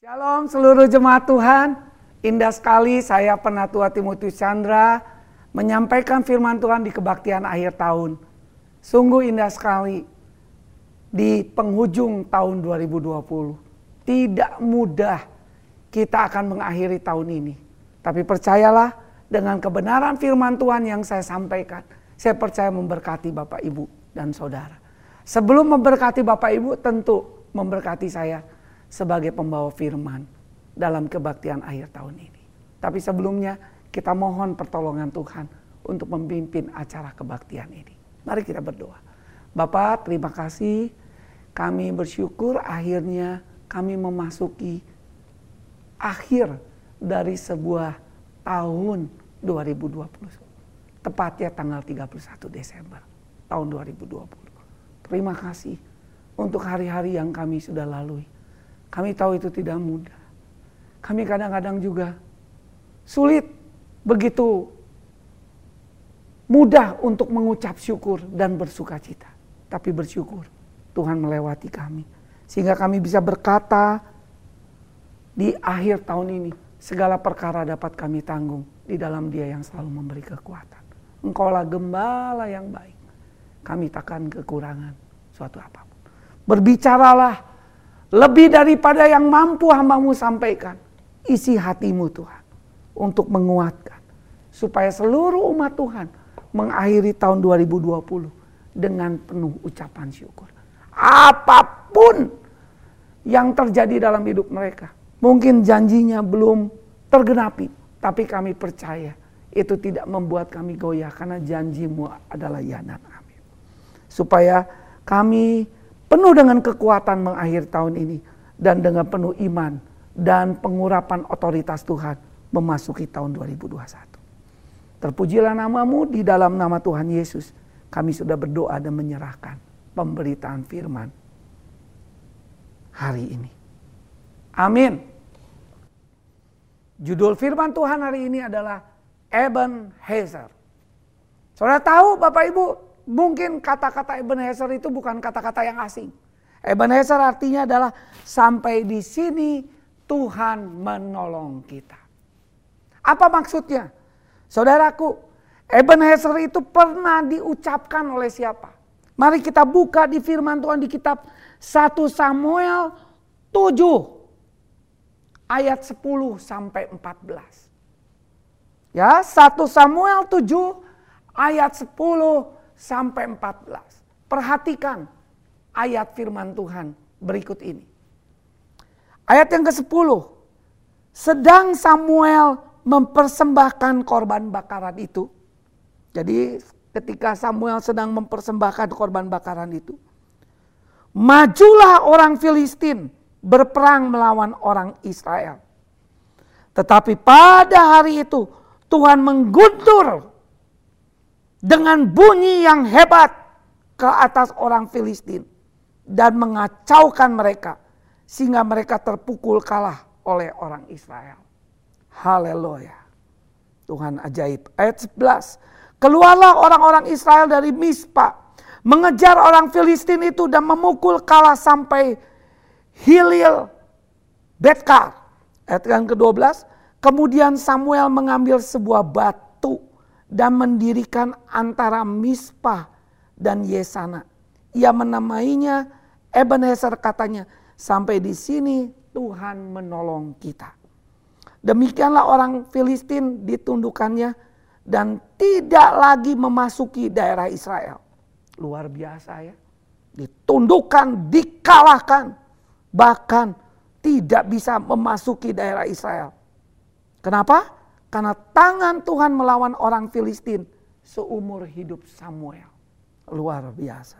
Shalom seluruh jemaat Tuhan. Indah sekali saya Penatua Timotius Chandra menyampaikan firman Tuhan di kebaktian akhir tahun. Sungguh indah sekali di penghujung tahun 2020. Tidak mudah kita akan mengakhiri tahun ini. Tapi percayalah dengan kebenaran firman Tuhan yang saya sampaikan. Saya percaya memberkati Bapak Ibu dan Saudara. Sebelum memberkati Bapak Ibu tentu memberkati saya sebagai pembawa firman dalam kebaktian akhir tahun ini. Tapi sebelumnya kita mohon pertolongan Tuhan untuk memimpin acara kebaktian ini. Mari kita berdoa. Bapak terima kasih kami bersyukur akhirnya kami memasuki akhir dari sebuah tahun 2020. Tepatnya tanggal 31 Desember tahun 2020. Terima kasih untuk hari-hari yang kami sudah lalui kami tahu itu tidak mudah. Kami kadang-kadang juga sulit begitu mudah untuk mengucap syukur dan bersuka cita. Tapi bersyukur Tuhan melewati kami. Sehingga kami bisa berkata di akhir tahun ini segala perkara dapat kami tanggung di dalam dia yang selalu memberi kekuatan. Engkaulah gembala yang baik. Kami takkan kekurangan suatu apa pun. Berbicaralah lebih daripada yang mampu hambamu sampaikan. Isi hatimu Tuhan. Untuk menguatkan. Supaya seluruh umat Tuhan mengakhiri tahun 2020 dengan penuh ucapan syukur. Apa pun yang terjadi dalam hidup mereka. Mungkin janjinya belum tergenapi. Tapi kami percaya itu tidak membuat kami goyah karena janjimu adalah ya dan amin. Supaya kami penuh dengan kekuatan mengakhir tahun ini dan dengan penuh iman dan pengurapan otoritas Tuhan memasuki tahun 2021. Terpujilah namamu di dalam nama Tuhan Yesus. Kami sudah berdoa dan menyerahkan pemberitaan firman hari ini. Amin. Judul firman Tuhan hari ini adalah Eben Hazer. Saudara tahu Bapak Ibu Mungkin kata-kata Ebenezer itu bukan kata-kata yang asing. Ebenezer artinya adalah sampai di sini Tuhan menolong kita. Apa maksudnya? Saudaraku, Ebenezer itu pernah diucapkan oleh siapa? Mari kita buka di firman Tuhan di kitab 1 Samuel 7 ayat 10 sampai 14. Ya, 1 Samuel 7 ayat 10 sampai 14. Perhatikan ayat firman Tuhan berikut ini. Ayat yang ke-10. Sedang Samuel mempersembahkan korban bakaran itu. Jadi ketika Samuel sedang mempersembahkan korban bakaran itu. Majulah orang Filistin berperang melawan orang Israel. Tetapi pada hari itu Tuhan mengguntur dengan bunyi yang hebat ke atas orang Filistin dan mengacaukan mereka sehingga mereka terpukul kalah oleh orang Israel. Haleluya. Tuhan ajaib. Ayat 11. Keluarlah orang-orang Israel dari Mispa. Mengejar orang Filistin itu dan memukul kalah sampai Hilil Betkar. Ayat yang ke-12. Kemudian Samuel mengambil sebuah batu dan mendirikan antara Mispa dan Yesana. Ia menamainya Ebenezer katanya, sampai di sini Tuhan menolong kita. Demikianlah orang Filistin ditundukkannya dan tidak lagi memasuki daerah Israel. Luar biasa ya. Ditundukkan, dikalahkan. Bahkan tidak bisa memasuki daerah Israel. Kenapa? Karena tangan Tuhan melawan orang Filistin seumur hidup Samuel. Luar biasa.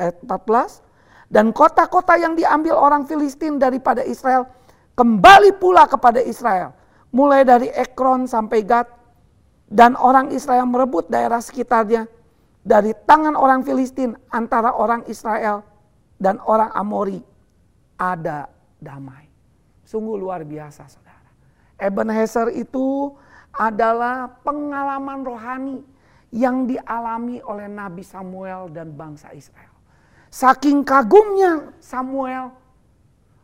Ayat 14. Dan kota-kota yang diambil orang Filistin daripada Israel kembali pula kepada Israel. Mulai dari Ekron sampai Gad. Dan orang Israel merebut daerah sekitarnya dari tangan orang Filistin antara orang Israel dan orang Amori. Ada damai. Sungguh luar biasa saudara. Ebenezer itu adalah pengalaman rohani yang dialami oleh Nabi Samuel dan bangsa Israel. Saking kagumnya Samuel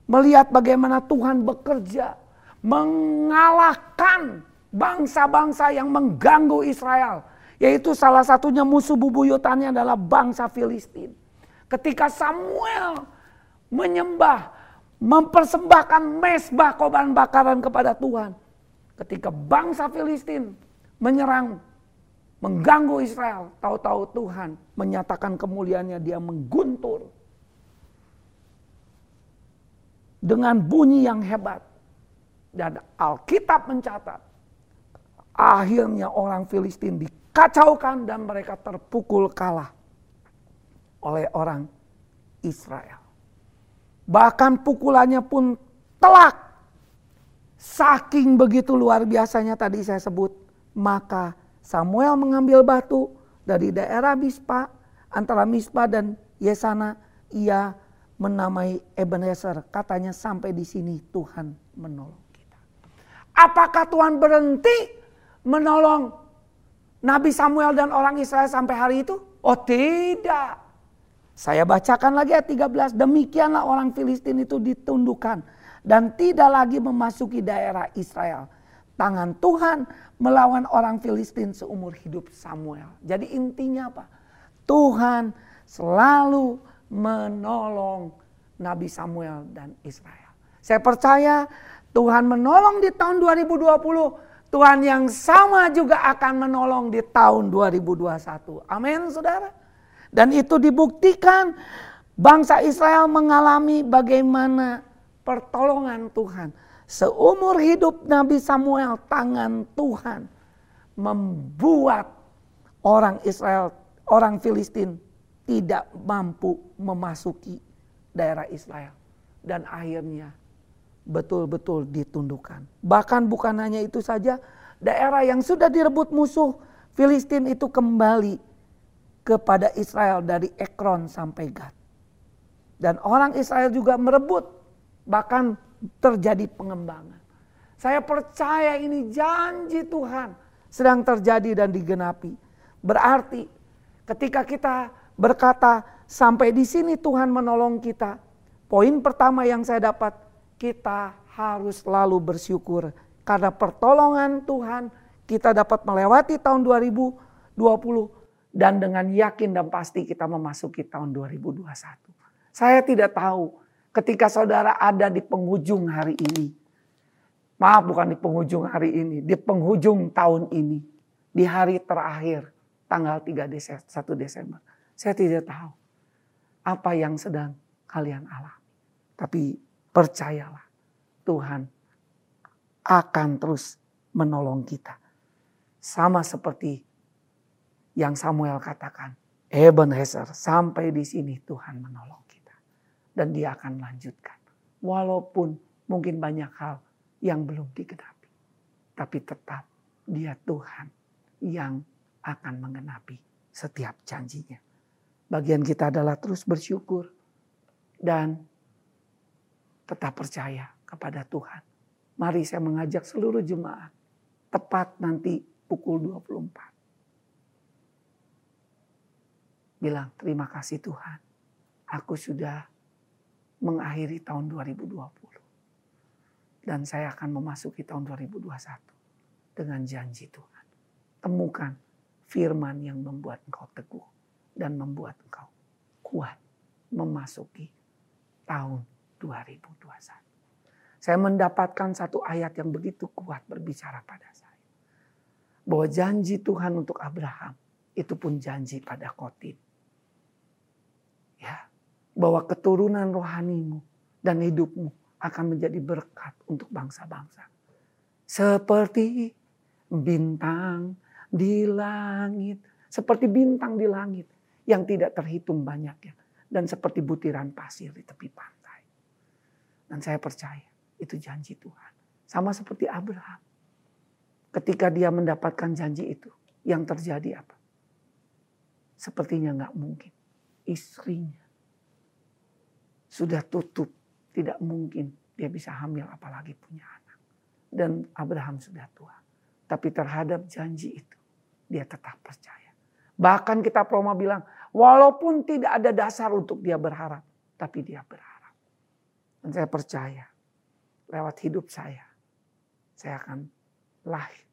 melihat bagaimana Tuhan bekerja mengalahkan bangsa-bangsa yang mengganggu Israel. Yaitu salah satunya musuh bubuyutannya adalah bangsa Filistin. Ketika Samuel menyembah, mempersembahkan mesbah korban bakaran kepada Tuhan. Ketika bangsa Filistin menyerang, mengganggu Israel, tahu-tahu Tuhan menyatakan kemuliaannya, dia mengguntur dengan bunyi yang hebat. Dan Alkitab mencatat, akhirnya orang Filistin dikacaukan dan mereka terpukul kalah oleh orang Israel. Bahkan pukulannya pun telak. Saking begitu luar biasanya tadi saya sebut. Maka Samuel mengambil batu dari daerah Mispa antara Mispa dan Yesana. Ia menamai Ebenezer. Katanya sampai di sini Tuhan menolong kita. Apakah Tuhan berhenti menolong Nabi Samuel dan orang Israel sampai hari itu? Oh tidak. Saya bacakan lagi ayat 13. Demikianlah orang Filistin itu ditundukkan. Dan tidak lagi memasuki daerah Israel. Tangan Tuhan melawan orang Filistin seumur hidup Samuel. Jadi intinya apa? Tuhan selalu menolong Nabi Samuel dan Israel. Saya percaya Tuhan menolong di tahun 2020. Tuhan yang sama juga akan menolong di tahun 2021. Amin saudara. Dan itu dibuktikan bangsa Israel mengalami bagaimana pertolongan Tuhan. Seumur hidup Nabi Samuel tangan Tuhan membuat orang Israel, orang Filistin tidak mampu memasuki daerah Israel. Dan akhirnya betul-betul ditundukkan. Bahkan bukan hanya itu saja, daerah yang sudah direbut musuh Filistin itu kembali kepada Israel dari Ekron sampai Gad. Dan orang Israel juga merebut, bahkan terjadi pengembangan. Saya percaya ini janji Tuhan sedang terjadi dan digenapi. Berarti ketika kita berkata, sampai di sini Tuhan menolong kita. Poin pertama yang saya dapat, kita harus selalu bersyukur. Karena pertolongan Tuhan, kita dapat melewati tahun 2020 dan dengan yakin dan pasti kita memasuki tahun 2021. Saya tidak tahu ketika saudara ada di penghujung hari ini. Maaf bukan di penghujung hari ini, di penghujung tahun ini. Di hari terakhir tanggal 3 Desember, 1 Desember. Saya tidak tahu apa yang sedang kalian alami. Tapi percayalah Tuhan akan terus menolong kita. Sama seperti yang Samuel katakan. Ebenezer sampai di sini Tuhan menolong kita. Dan dia akan lanjutkan. Walaupun mungkin banyak hal yang belum digenapi. Tapi tetap dia Tuhan yang akan menggenapi setiap janjinya. Bagian kita adalah terus bersyukur dan tetap percaya kepada Tuhan. Mari saya mengajak seluruh jemaat tepat nanti pukul 24. Bilang terima kasih Tuhan. Aku sudah mengakhiri tahun 2020. Dan saya akan memasuki tahun 2021 dengan janji Tuhan. Temukan firman yang membuat engkau teguh dan membuat engkau kuat memasuki tahun 2021. Saya mendapatkan satu ayat yang begitu kuat berbicara pada saya. Bahwa janji Tuhan untuk Abraham itu pun janji pada Kotin. Bahwa keturunan rohanimu dan hidupmu akan menjadi berkat untuk bangsa-bangsa. Seperti bintang di langit, seperti bintang di langit yang tidak terhitung banyaknya. Dan seperti butiran pasir di tepi pantai. Dan saya percaya itu janji Tuhan. Sama seperti Abraham. Ketika dia mendapatkan janji itu, yang terjadi apa? Sepertinya nggak mungkin. Istrinya sudah tutup, tidak mungkin dia bisa hamil apalagi punya anak. Dan Abraham sudah tua. Tapi terhadap janji itu, dia tetap percaya. Bahkan kita promo bilang, Walaupun tidak ada dasar untuk dia berharap, tapi dia berharap. Dan saya percaya lewat hidup saya, saya akan lahir.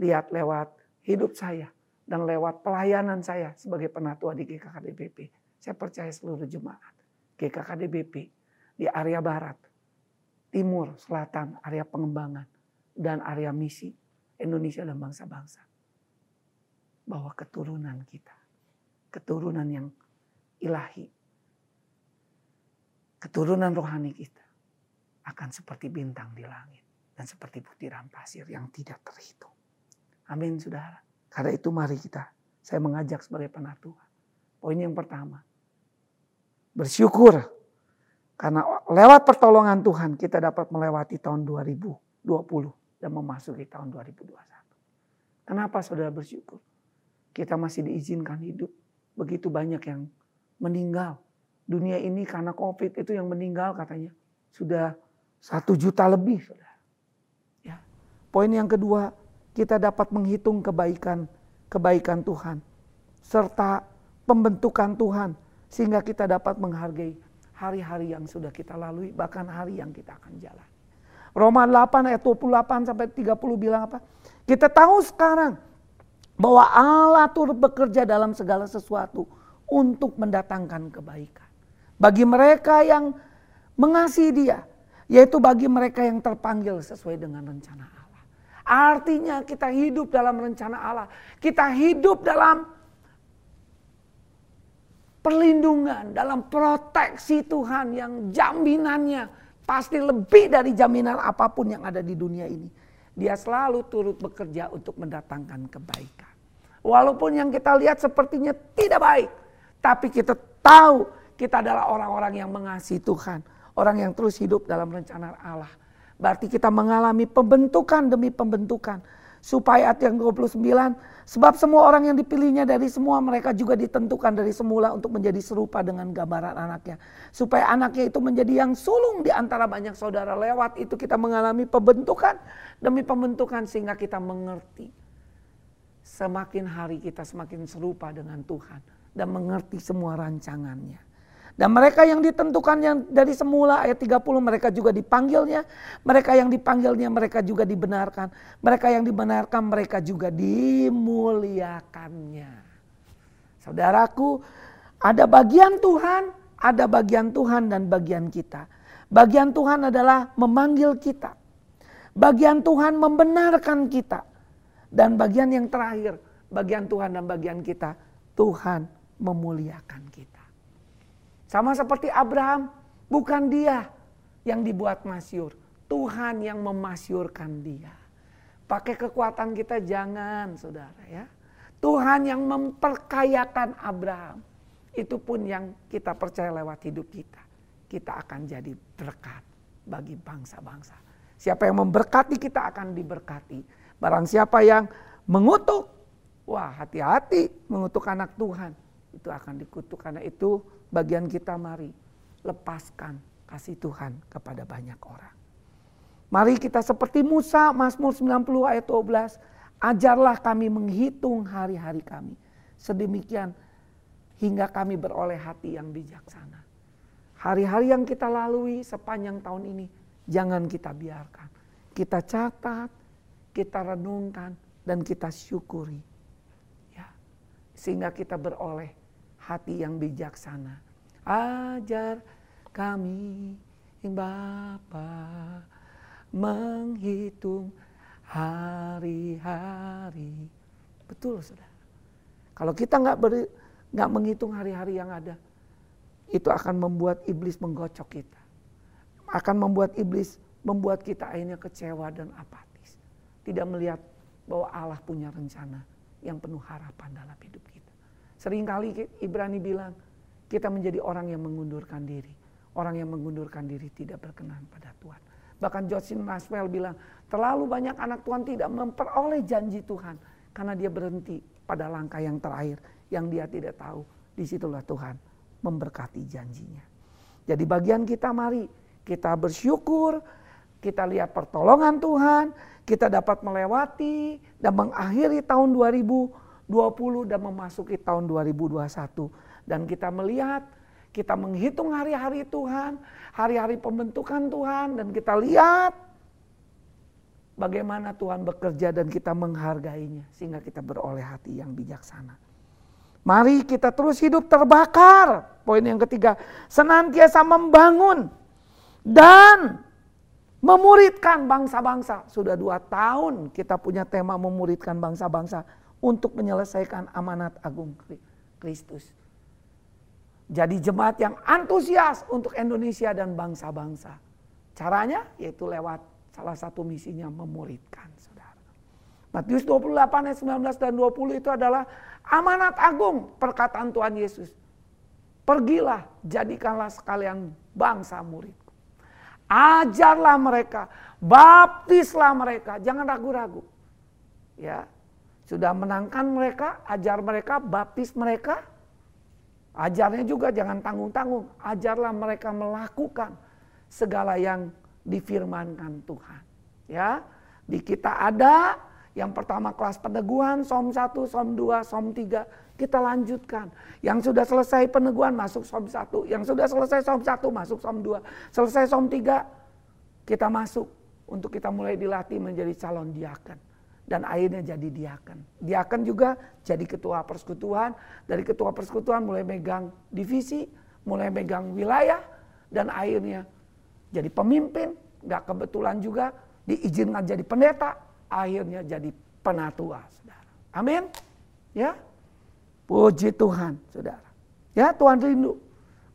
Lihat lewat hidup saya dan lewat pelayanan saya sebagai penatua di GKKDBP. Saya percaya seluruh jemaat GKKDBP di area barat, timur, selatan, area pengembangan, dan area misi Indonesia dan bangsa-bangsa. Bahwa keturunan kita, keturunan yang ilahi, keturunan rohani kita akan seperti bintang di langit dan seperti butiran pasir yang tidak terhitung. Amin saudara. Karena itu mari kita, saya mengajak sebagai penatua. Poin yang pertama, bersyukur. Karena lewat pertolongan Tuhan kita dapat melewati tahun 2020 dan memasuki tahun 2021. Kenapa saudara bersyukur? Kita masih diizinkan hidup. Begitu banyak yang meninggal. Dunia ini karena COVID itu yang meninggal katanya. Sudah satu juta lebih. Saudara. Ya. Poin yang kedua, kita dapat menghitung kebaikan kebaikan Tuhan serta pembentukan Tuhan sehingga kita dapat menghargai hari-hari yang sudah kita lalui bahkan hari yang kita akan jalan. Roma 8 ayat 28 sampai 30 bilang apa? Kita tahu sekarang bahwa Allah turut bekerja dalam segala sesuatu untuk mendatangkan kebaikan. Bagi mereka yang mengasihi dia, yaitu bagi mereka yang terpanggil sesuai dengan rencana Artinya kita hidup dalam rencana Allah. Kita hidup dalam perlindungan, dalam proteksi Tuhan yang jaminannya pasti lebih dari jaminan apa pun yang ada di dunia ini. Dia selalu turut bekerja untuk mendatangkan kebaikan. Walaupun yang kita lihat sepertinya tidak baik. Tapi kita tahu kita adalah orang-orang yang mengasihi Tuhan. Orang yang terus hidup dalam rencana Allah Berarti kita mengalami pembentukan demi pembentukan. Supaya ayat yang 29, sebab semua orang yang dipilihnya dari semua mereka juga ditentukan dari semula untuk menjadi serupa dengan gambaran anaknya. Supaya anaknya itu menjadi yang sulung di antara banyak saudara. Lewat itu kita mengalami pembentukan demi pembentukan sehingga kita mengerti. Semakin hari kita semakin serupa dengan Tuhan dan mengerti semua rancangannya. Dan mereka yang ditentukan yang dari semula ayat 30 mereka juga dipanggilnya. Mereka yang dipanggilnya mereka juga dibenarkan. Mereka yang dibenarkan mereka juga dimuliakannya. Saudaraku ada bagian Tuhan, ada bagian Tuhan dan bagian kita. Bagian Tuhan adalah memanggil kita. Bagian Tuhan membenarkan kita. Dan bagian yang terakhir, bagian Tuhan dan bagian kita, Tuhan memuliakan kita. Sama seperti Abraham, bukan dia yang dibuat masyur. Tuhan yang memasyurkan dia. Pakai kekuatan kita jangan saudara ya. Tuhan yang memperkayakan Abraham. Itu pun yang kita percaya lewat hidup kita. Kita akan jadi berkat bagi bangsa-bangsa. Siapa yang memberkati kita akan diberkati. Barang siapa yang mengutuk, wah hati-hati mengutuk anak Tuhan. Itu akan dikutuk karena itu bagian kita mari lepaskan kasih Tuhan kepada banyak orang. Mari kita seperti Musa, Mazmur 90 ayat 12, ajarlah kami menghitung hari-hari kami. Sedemikian hingga kami beroleh hati yang bijaksana. Hari-hari yang kita lalui sepanjang tahun ini, jangan kita biarkan. Kita catat, kita renungkan, dan kita syukuri. Ya, sehingga kita beroleh hati yang bijaksana. Ajar kami Bapa menghitung hari-hari. Betul saudara. Kalau kita nggak beri, nggak menghitung hari-hari yang ada, itu akan membuat iblis menggocok kita. Akan membuat iblis membuat kita akhirnya kecewa dan apatis. Tidak melihat bahwa Allah punya rencana yang penuh harapan dalam hidup kita. Seringkali Ibrani bilang, kita menjadi orang yang mengundurkan diri. Orang yang mengundurkan diri tidak berkenan pada Tuhan. Bahkan Jocelyn Maxwell bilang, terlalu banyak anak Tuhan tidak memperoleh janji Tuhan. Karena dia berhenti pada langkah yang terakhir. Yang dia tidak tahu, di situlah Tuhan memberkati janjinya. Jadi bagian kita mari, kita bersyukur, kita lihat pertolongan Tuhan, kita dapat melewati dan mengakhiri tahun 2020 dan memasuki tahun 2021. Dan kita melihat kita menghitung hari-hari Tuhan, hari-hari pembentukan Tuhan dan kita lihat bagaimana Tuhan bekerja dan kita menghargainya sehingga kita beroleh hati yang bijaksana. Mari kita terus hidup terbakar. Poin yang ketiga, senantiasa membangun dan memuridkan bangsa-bangsa. Sudah dua tahun kita punya tema memuridkan bangsa-bangsa untuk menyelesaikan amanat agung Kristus. Jadi jemaat yang antusias untuk Indonesia dan bangsa-bangsa. Caranya yaitu lewat salah satu misinya memuridkan saudara. Matius 28 ayat 19 dan 20 itu adalah amanat agung perkataan Tuhan Yesus. Pergilah, jadikanlah sekalian bangsa murid. Ajarlah mereka, baptislah mereka, jangan ragu-ragu. Ya, sudah menangkan mereka, ajar mereka, baptis mereka, Ajarnya juga jangan tanggung-tanggung. Ajarlah mereka melakukan segala yang difirmankan Tuhan. Ya, di kita ada yang pertama kelas peneguhan, som 1, som 2, som 3. Kita lanjutkan. Yang sudah selesai peneguhan masuk som 1. Yang sudah selesai som 1 masuk som 2. Selesai som 3 kita masuk untuk kita mulai dilatih menjadi calon diaken dan akhirnya jadi diaken. Diaken juga jadi ketua persekutuan, dari ketua persekutuan mulai megang divisi, mulai megang wilayah, dan akhirnya jadi pemimpin, gak kebetulan juga diizinkan jadi pendeta, akhirnya jadi penatua, saudara. Amin. Ya, puji Tuhan, saudara. Ya, Tuhan rindu.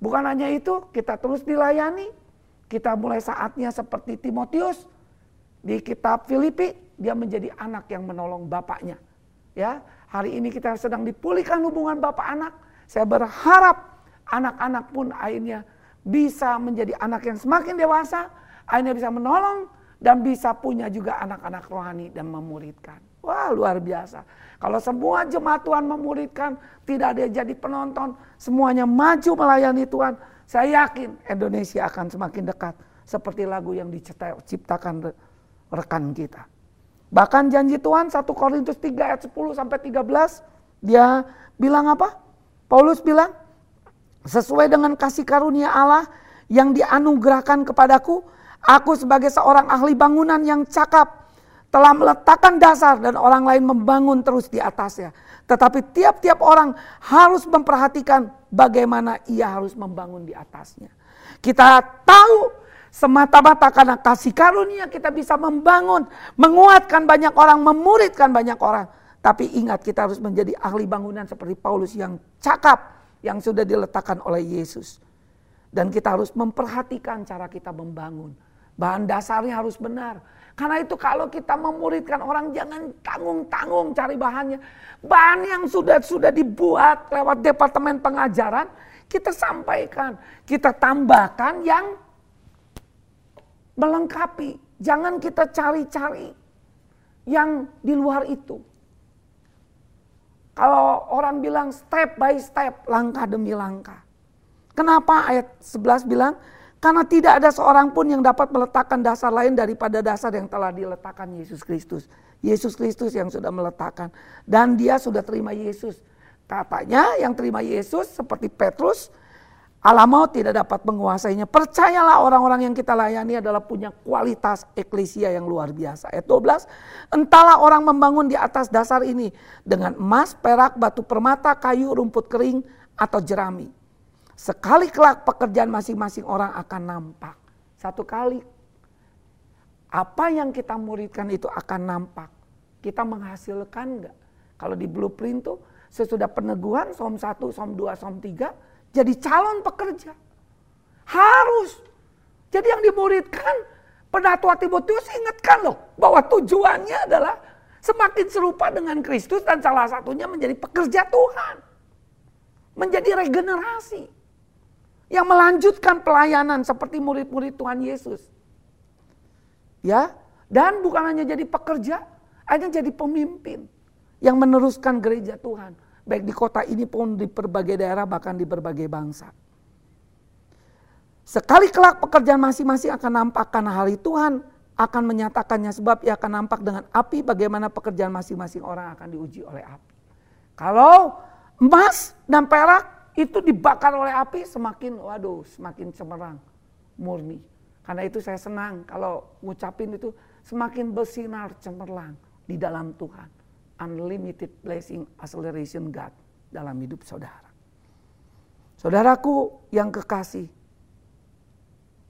Bukan hanya itu, kita terus dilayani, kita mulai saatnya seperti Timotius di kitab Filipi, dia menjadi anak yang menolong bapaknya. Ya, hari ini kita sedang dipulihkan hubungan bapak anak. Saya berharap anak-anak pun akhirnya bisa menjadi anak yang semakin dewasa, akhirnya bisa menolong dan bisa punya juga anak-anak rohani dan memuridkan. Wah luar biasa. Kalau semua jemaat Tuhan memuridkan, tidak ada jadi penonton, semuanya maju melayani Tuhan. Saya yakin Indonesia akan semakin dekat. Seperti lagu yang diciptakan rekan kita. Bahkan janji Tuhan 1 Korintus 3 ayat 10 sampai 13 dia bilang apa? Paulus bilang sesuai dengan kasih karunia Allah yang dianugerahkan kepadaku, aku sebagai seorang ahli bangunan yang cakap telah meletakkan dasar dan orang lain membangun terus di atasnya. Tetapi tiap-tiap orang harus memperhatikan bagaimana ia harus membangun di atasnya. Kita tahu Semata-mata karena kasih karunia kita bisa membangun, menguatkan banyak orang, memuridkan banyak orang. Tapi ingat kita harus menjadi ahli bangunan seperti Paulus yang cakap yang sudah diletakkan oleh Yesus. Dan kita harus memperhatikan cara kita membangun. Bahan dasarnya harus benar. Karena itu kalau kita memuridkan orang jangan tanggung-tanggung cari bahannya. Bahan yang sudah sudah dibuat lewat departemen pengajaran kita sampaikan, kita tambahkan yang melengkapi. Jangan kita cari-cari yang di luar itu. Kalau orang bilang step by step, langkah demi langkah. Kenapa ayat 11 bilang? Karena tidak ada seorang pun yang dapat meletakkan dasar lain daripada dasar yang telah diletakkan Yesus Kristus. Yesus Kristus yang sudah meletakkan. Dan dia sudah terima Yesus. Katanya yang terima Yesus seperti Petrus Allah mau tidak dapat menguasainya. Percayalah orang-orang yang kita layani adalah punya kualitas eklesia yang luar biasa. Ayat 12, entahlah orang membangun di atas dasar ini dengan emas, perak, batu permata, kayu, rumput kering, atau jerami. Sekali kelak pekerjaan masing-masing orang akan nampak. Satu kali apa yang kita muridkan itu akan nampak. Kita menghasilkan enggak? Kalau di blueprint tuh sesudah peneguhan som 1, som 2, som 3 jadi calon pekerja. Harus. Jadi yang dimuridkan Penatua Timotius ingatkan loh bahwa tujuannya adalah semakin serupa dengan Kristus dan salah satunya menjadi pekerja Tuhan. Menjadi regenerasi. Yang melanjutkan pelayanan seperti murid-murid Tuhan Yesus. Ya, dan bukan hanya jadi pekerja, hanya jadi pemimpin yang meneruskan gereja Tuhan. Baik di kota ini pun di berbagai daerah bahkan di berbagai bangsa. Sekali kelak pekerjaan masing-masing akan nampak karena hari Tuhan akan menyatakannya sebab ia akan nampak dengan api bagaimana pekerjaan masing-masing orang akan diuji oleh api. Kalau emas dan perak itu dibakar oleh api semakin waduh semakin cemerlang murni. Karena itu saya senang kalau ngucapin itu semakin bersinar cemerlang di dalam Tuhan. Unlimited blessing acceleration God dalam hidup saudara. Saudaraku yang kekasih,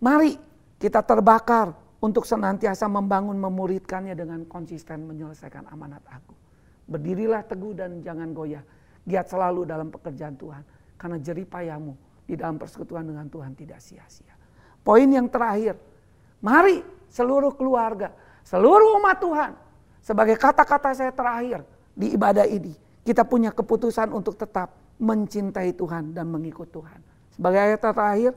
mari kita terbakar untuk senantiasa membangun memuridkannya dengan konsisten menyelesaikan amanat aku. Berdirilah teguh dan jangan goyah. Giat selalu dalam pekerjaan Tuhan. Karena jeripayamu di dalam persekutuan dengan Tuhan tidak sia-sia. Poin yang terakhir, mari seluruh keluarga, seluruh umat Tuhan, sebagai kata-kata saya terakhir di ibadah ini, kita punya keputusan untuk tetap mencintai Tuhan dan mengikut Tuhan. Sebagai ayat terakhir,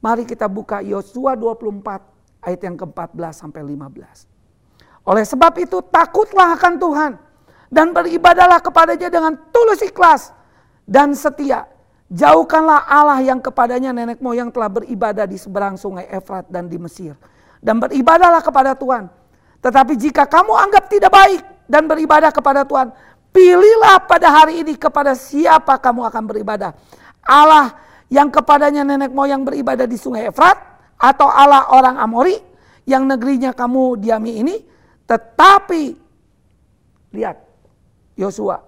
mari kita buka Yosua 24 ayat yang ke-14 sampai 15. Oleh sebab itu takutlah akan Tuhan dan beribadalah kepadanya dengan tulus ikhlas dan setia Jauhkanlah Allah yang kepadanya nenek moyang telah beribadah di seberang sungai Efrat dan di Mesir. Dan beribadahlah kepada Tuhan. Tetapi jika kamu anggap tidak baik dan beribadah kepada Tuhan, pilihlah pada hari ini kepada siapa kamu akan beribadah. Allah yang kepadanya nenek moyang beribadah di sungai Efrat atau Allah orang Amori yang negerinya kamu diami ini. Tetapi lihat Yosua,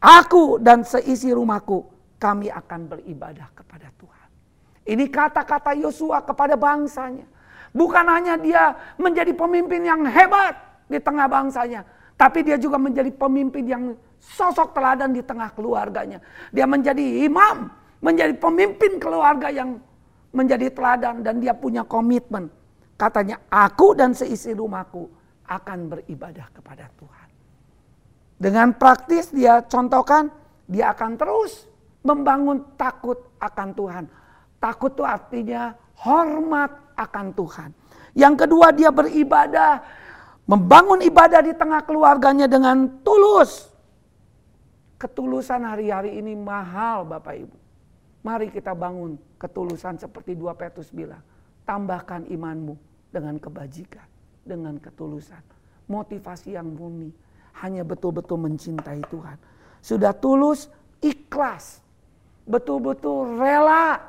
aku dan seisi rumahku kami akan beribadah kepada Tuhan. Ini kata-kata Yosua kepada bangsanya. Bukan hanya dia menjadi pemimpin yang hebat di tengah bangsanya, tapi dia juga menjadi pemimpin yang sosok teladan di tengah keluarganya. Dia menjadi imam, menjadi pemimpin keluarga yang menjadi teladan dan dia punya komitmen. Katanya, aku dan seisi rumahku akan beribadah kepada Tuhan. Dengan praktis dia contohkan, dia akan terus membangun takut akan Tuhan. Takut itu artinya hormat akan Tuhan. Yang kedua dia beribadah, membangun ibadah di tengah keluarganya dengan tulus. Ketulusan hari-hari ini mahal Bapak Ibu. Mari kita bangun ketulusan seperti dua Petrus bilang. Tambahkan imanmu dengan kebajikan, dengan ketulusan. Motivasi yang murni, hanya betul-betul mencintai Tuhan. Sudah tulus, ikhlas betul-betul rela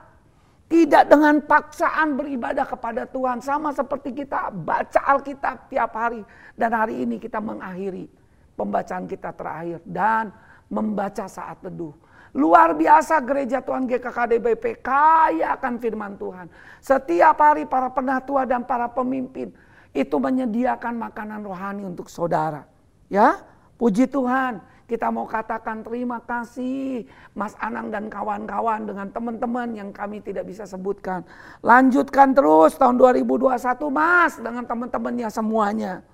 tidak dengan paksaan beribadah kepada Tuhan sama seperti kita baca Alkitab tiap hari dan hari ini kita mengakhiri pembacaan kita terakhir dan membaca saat teduh. Luar biasa gereja Tuhan GKKDBP kaya akan firman Tuhan. Setiap hari para penatua dan para pemimpin itu menyediakan makanan rohani untuk saudara. Ya, puji Tuhan. Kita mau katakan terima kasih Mas Anang dan kawan-kawan dengan teman-teman yang kami tidak bisa sebutkan. Lanjutkan terus tahun 2021 Mas dengan teman-temannya semuanya.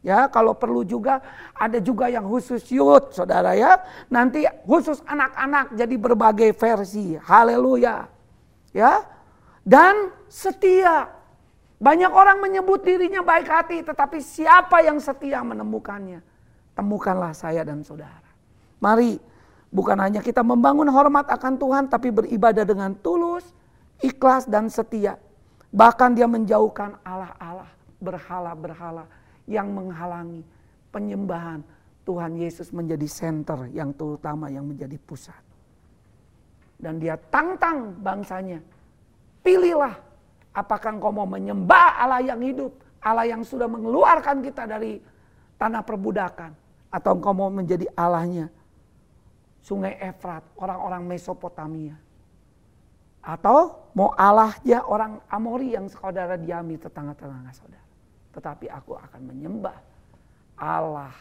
Ya, kalau perlu juga ada juga yang khusus youth, Saudara ya. Nanti khusus anak-anak jadi berbagai versi. Haleluya. Ya. Dan setia. Banyak orang menyebut dirinya baik hati, tetapi siapa yang setia menemukannya? Temukanlah saya dan saudara. Mari bukan hanya kita membangun hormat akan Tuhan tapi beribadah dengan tulus, ikhlas dan setia. Bahkan dia menjauhkan Allah-Allah, berhala-berhala yang menghalangi penyembahan Tuhan Yesus menjadi center yang terutama yang menjadi pusat. Dan dia tantang bangsanya. Pilihlah apakah engkau mau menyembah Allah yang hidup, Allah yang sudah mengeluarkan kita dari tanah perbudakan atau engkau mau menjadi Allahnya? Sungai Efrat, orang-orang Mesopotamia. Atau mau Allahnya orang Amori yang saudara diami tetangga-tetangga saudara. Tetapi aku akan menyembah Allah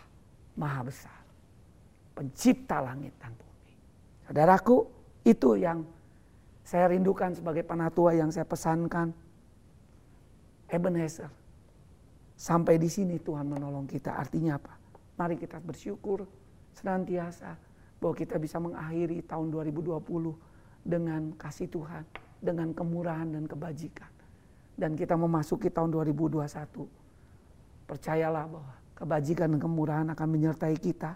Maha Besar. Pencipta langit dan bumi. Saudaraku, itu yang saya rindukan sebagai penatua yang saya pesankan. Ebenezer. Sampai di sini Tuhan menolong kita. Artinya apa? Mari kita bersyukur senantiasa bahwa kita bisa mengakhiri tahun 2020 dengan kasih Tuhan, dengan kemurahan dan kebajikan. Dan kita memasuki tahun 2021. Percayalah bahwa kebajikan dan kemurahan akan menyertai kita.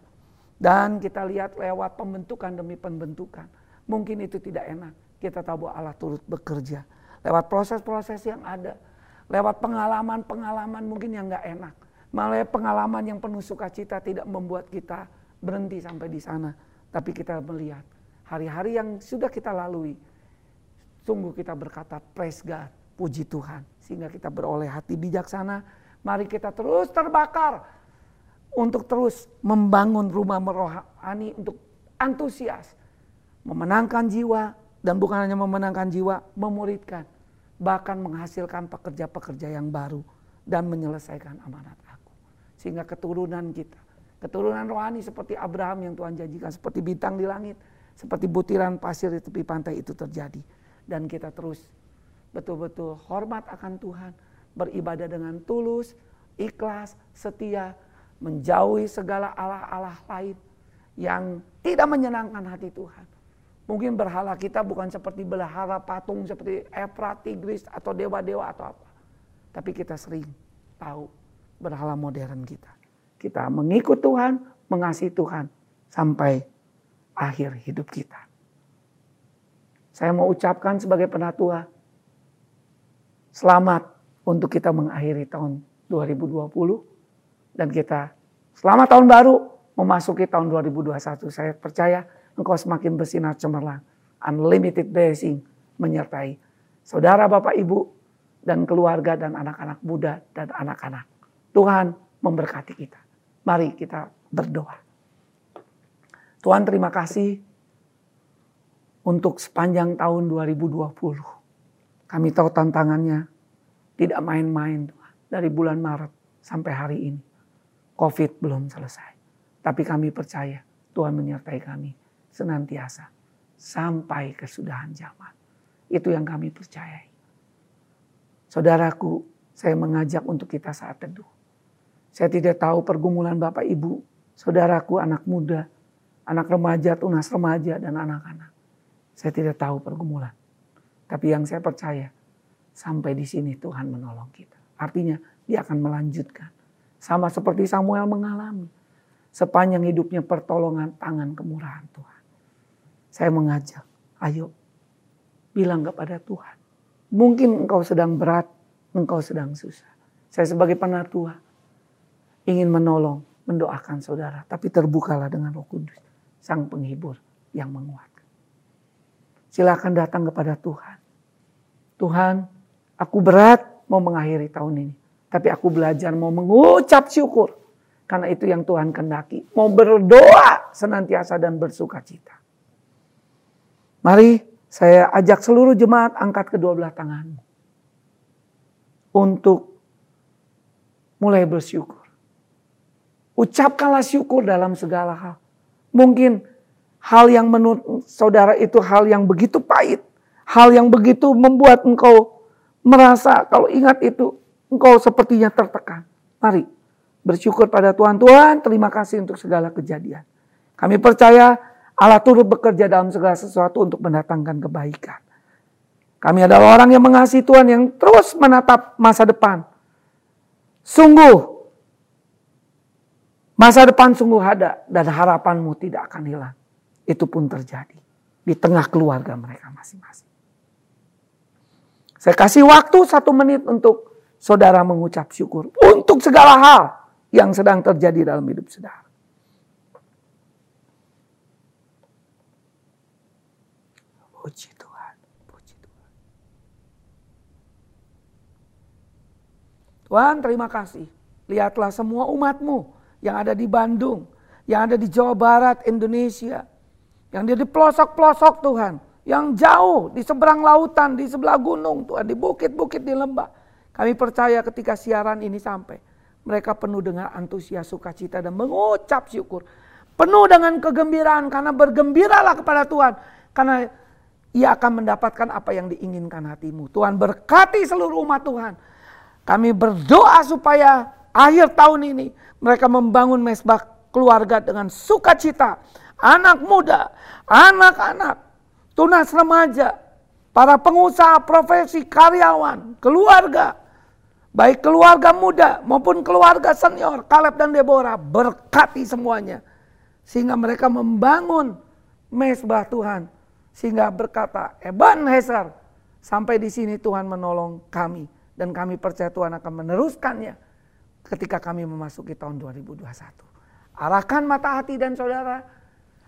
Dan kita lihat lewat pembentukan demi pembentukan. Mungkin itu tidak enak. Kita tahu bahwa Allah turut bekerja. Lewat proses-proses yang ada. Lewat pengalaman-pengalaman mungkin yang nggak enak Malah pengalaman yang penuh sukacita tidak membuat kita berhenti sampai di sana. Tapi kita melihat hari-hari yang sudah kita lalui. Sungguh kita berkata praise God, puji Tuhan. Sehingga kita beroleh hati bijaksana. Mari kita terus terbakar untuk terus membangun rumah merohani untuk antusias. Memenangkan jiwa dan bukan hanya memenangkan jiwa, memuridkan. Bahkan menghasilkan pekerja-pekerja yang baru dan menyelesaikan amanat. Sehingga keturunan kita, keturunan rohani seperti Abraham yang Tuhan janjikan, seperti bintang di langit, seperti butiran pasir di tepi pantai itu terjadi. Dan kita terus betul-betul hormat akan Tuhan, beribadah dengan tulus, ikhlas, setia, menjauhi segala Allah-Allah lain yang tidak menyenangkan hati Tuhan. Mungkin berhala kita bukan seperti berhala patung seperti Efrat, Tigris atau dewa-dewa atau apa. Tapi kita sering tahu berhala modern kita. Kita mengikut Tuhan, mengasihi Tuhan sampai akhir hidup kita. Saya mau ucapkan sebagai penatua, selamat untuk kita mengakhiri tahun 2020 dan kita selamat tahun baru memasuki tahun 2021. Saya percaya engkau semakin bersinar cemerlang. Unlimited blessing menyertai saudara Bapak Ibu dan keluarga dan anak-anak muda dan anak-anak. Tuhan memberkati kita. Mari kita berdoa. Tuhan terima kasih untuk sepanjang tahun 2020. Kami tahu tantangannya tidak main-main Tuhan. Dari bulan Maret sampai hari ini. Covid belum selesai. Tapi kami percaya Tuhan menyertai kami senantiasa sampai kesudahan zaman. Itu yang kami percayai. Saudaraku, saya mengajak untuk kita saat teduh. Saya tidak tahu pergumulan Bapak Ibu, saudaraku anak muda, anak remaja, tunas remaja, dan anak-anak. Saya tidak tahu pergumulan. Tapi yang saya percaya, sampai di sini Tuhan menolong kita. Artinya dia akan melanjutkan. Sama seperti Samuel mengalami. Sepanjang hidupnya pertolongan tangan kemurahan Tuhan. Saya mengajak, ayo bilang kepada Tuhan. Mungkin engkau sedang berat, engkau sedang susah. Saya sebagai penatua ingin menolong, mendoakan saudara. Tapi terbukalah dengan roh kudus sang penghibur yang menguatkan. Silakan datang kepada Tuhan. Tuhan, aku berat mau mengakhiri tahun ini. Tapi aku belajar mau mengucap syukur. Karena itu yang Tuhan kendaki. Mau berdoa senantiasa dan bersuka cita. Mari saya ajak seluruh jemaat angkat kedua belah tanganmu. Untuk mulai bersyukur. Ucapkanlah syukur dalam segala hal. Mungkin hal yang menurut saudara itu hal yang begitu pahit. Hal yang begitu membuat engkau merasa kalau ingat itu engkau sepertinya tertekan. Mari bersyukur pada Tuhan. Tuhan terima kasih untuk segala kejadian. Kami percaya Allah turut bekerja dalam segala sesuatu untuk mendatangkan kebaikan. Kami adalah orang yang mengasihi Tuhan yang terus menatap masa depan. Sungguh Masa depan sungguh ada dan harapanmu tidak akan hilang. Itu pun terjadi di tengah keluarga mereka masing-masing. Saya kasih waktu satu menit untuk saudara mengucap syukur untuk segala hal yang sedang terjadi dalam hidup saudara. Puji Tuhan, Tuhan. Tuhan terima kasih. Lihatlah semua umatmu yang ada di Bandung, yang ada di Jawa Barat, Indonesia, yang ada di pelosok-pelosok Tuhan, yang jauh di seberang lautan, di sebelah gunung Tuhan, di bukit-bukit di lembah. Kami percaya ketika siaran ini sampai, mereka penuh dengan antusias sukacita dan mengucap syukur. Penuh dengan kegembiraan karena bergembiralah kepada Tuhan. Karena ia akan mendapatkan apa yang diinginkan hatimu. Tuhan berkati seluruh umat Tuhan. Kami berdoa supaya akhir tahun ini mereka membangun mesbah keluarga dengan sukacita. Anak muda, anak-anak, tunas remaja, para pengusaha, profesi, karyawan, keluarga. Baik keluarga muda maupun keluarga senior, Kaleb dan Deborah, berkati semuanya. Sehingga mereka membangun mesbah Tuhan. Sehingga berkata, Eban Heser, sampai di sini Tuhan menolong kami. Dan kami percaya Tuhan akan meneruskannya ketika kami memasuki tahun 2021. Arahkan mata hati dan saudara,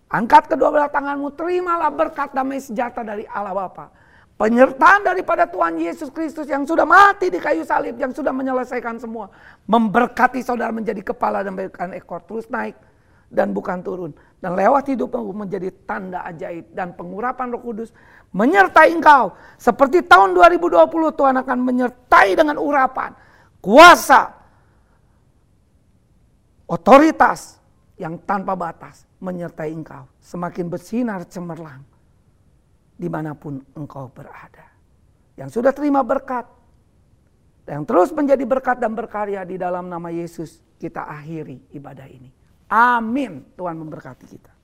Angkat kedua belah tanganmu, terimalah berkat damai sejahtera dari Allah Bapa. Penyertaan daripada Tuhan Yesus Kristus yang sudah mati di kayu salib, yang sudah menyelesaikan semua. Memberkati saudara menjadi kepala dan bukan ekor. Terus naik dan bukan turun. Dan lewat hidupmu menjadi tanda ajaib dan pengurapan roh kudus menyertai engkau. Seperti tahun 2020 Tuhan akan menyertai dengan urapan, kuasa, otoritas yang tanpa batas menyertai engkau. Semakin bersinar cemerlang di mana pun engkau berada. Yang sudah terima berkat, yang terus menjadi berkat dan berkarya di dalam nama Yesus, kita akhiri ibadah ini. Amin. Tuhan memberkati kita.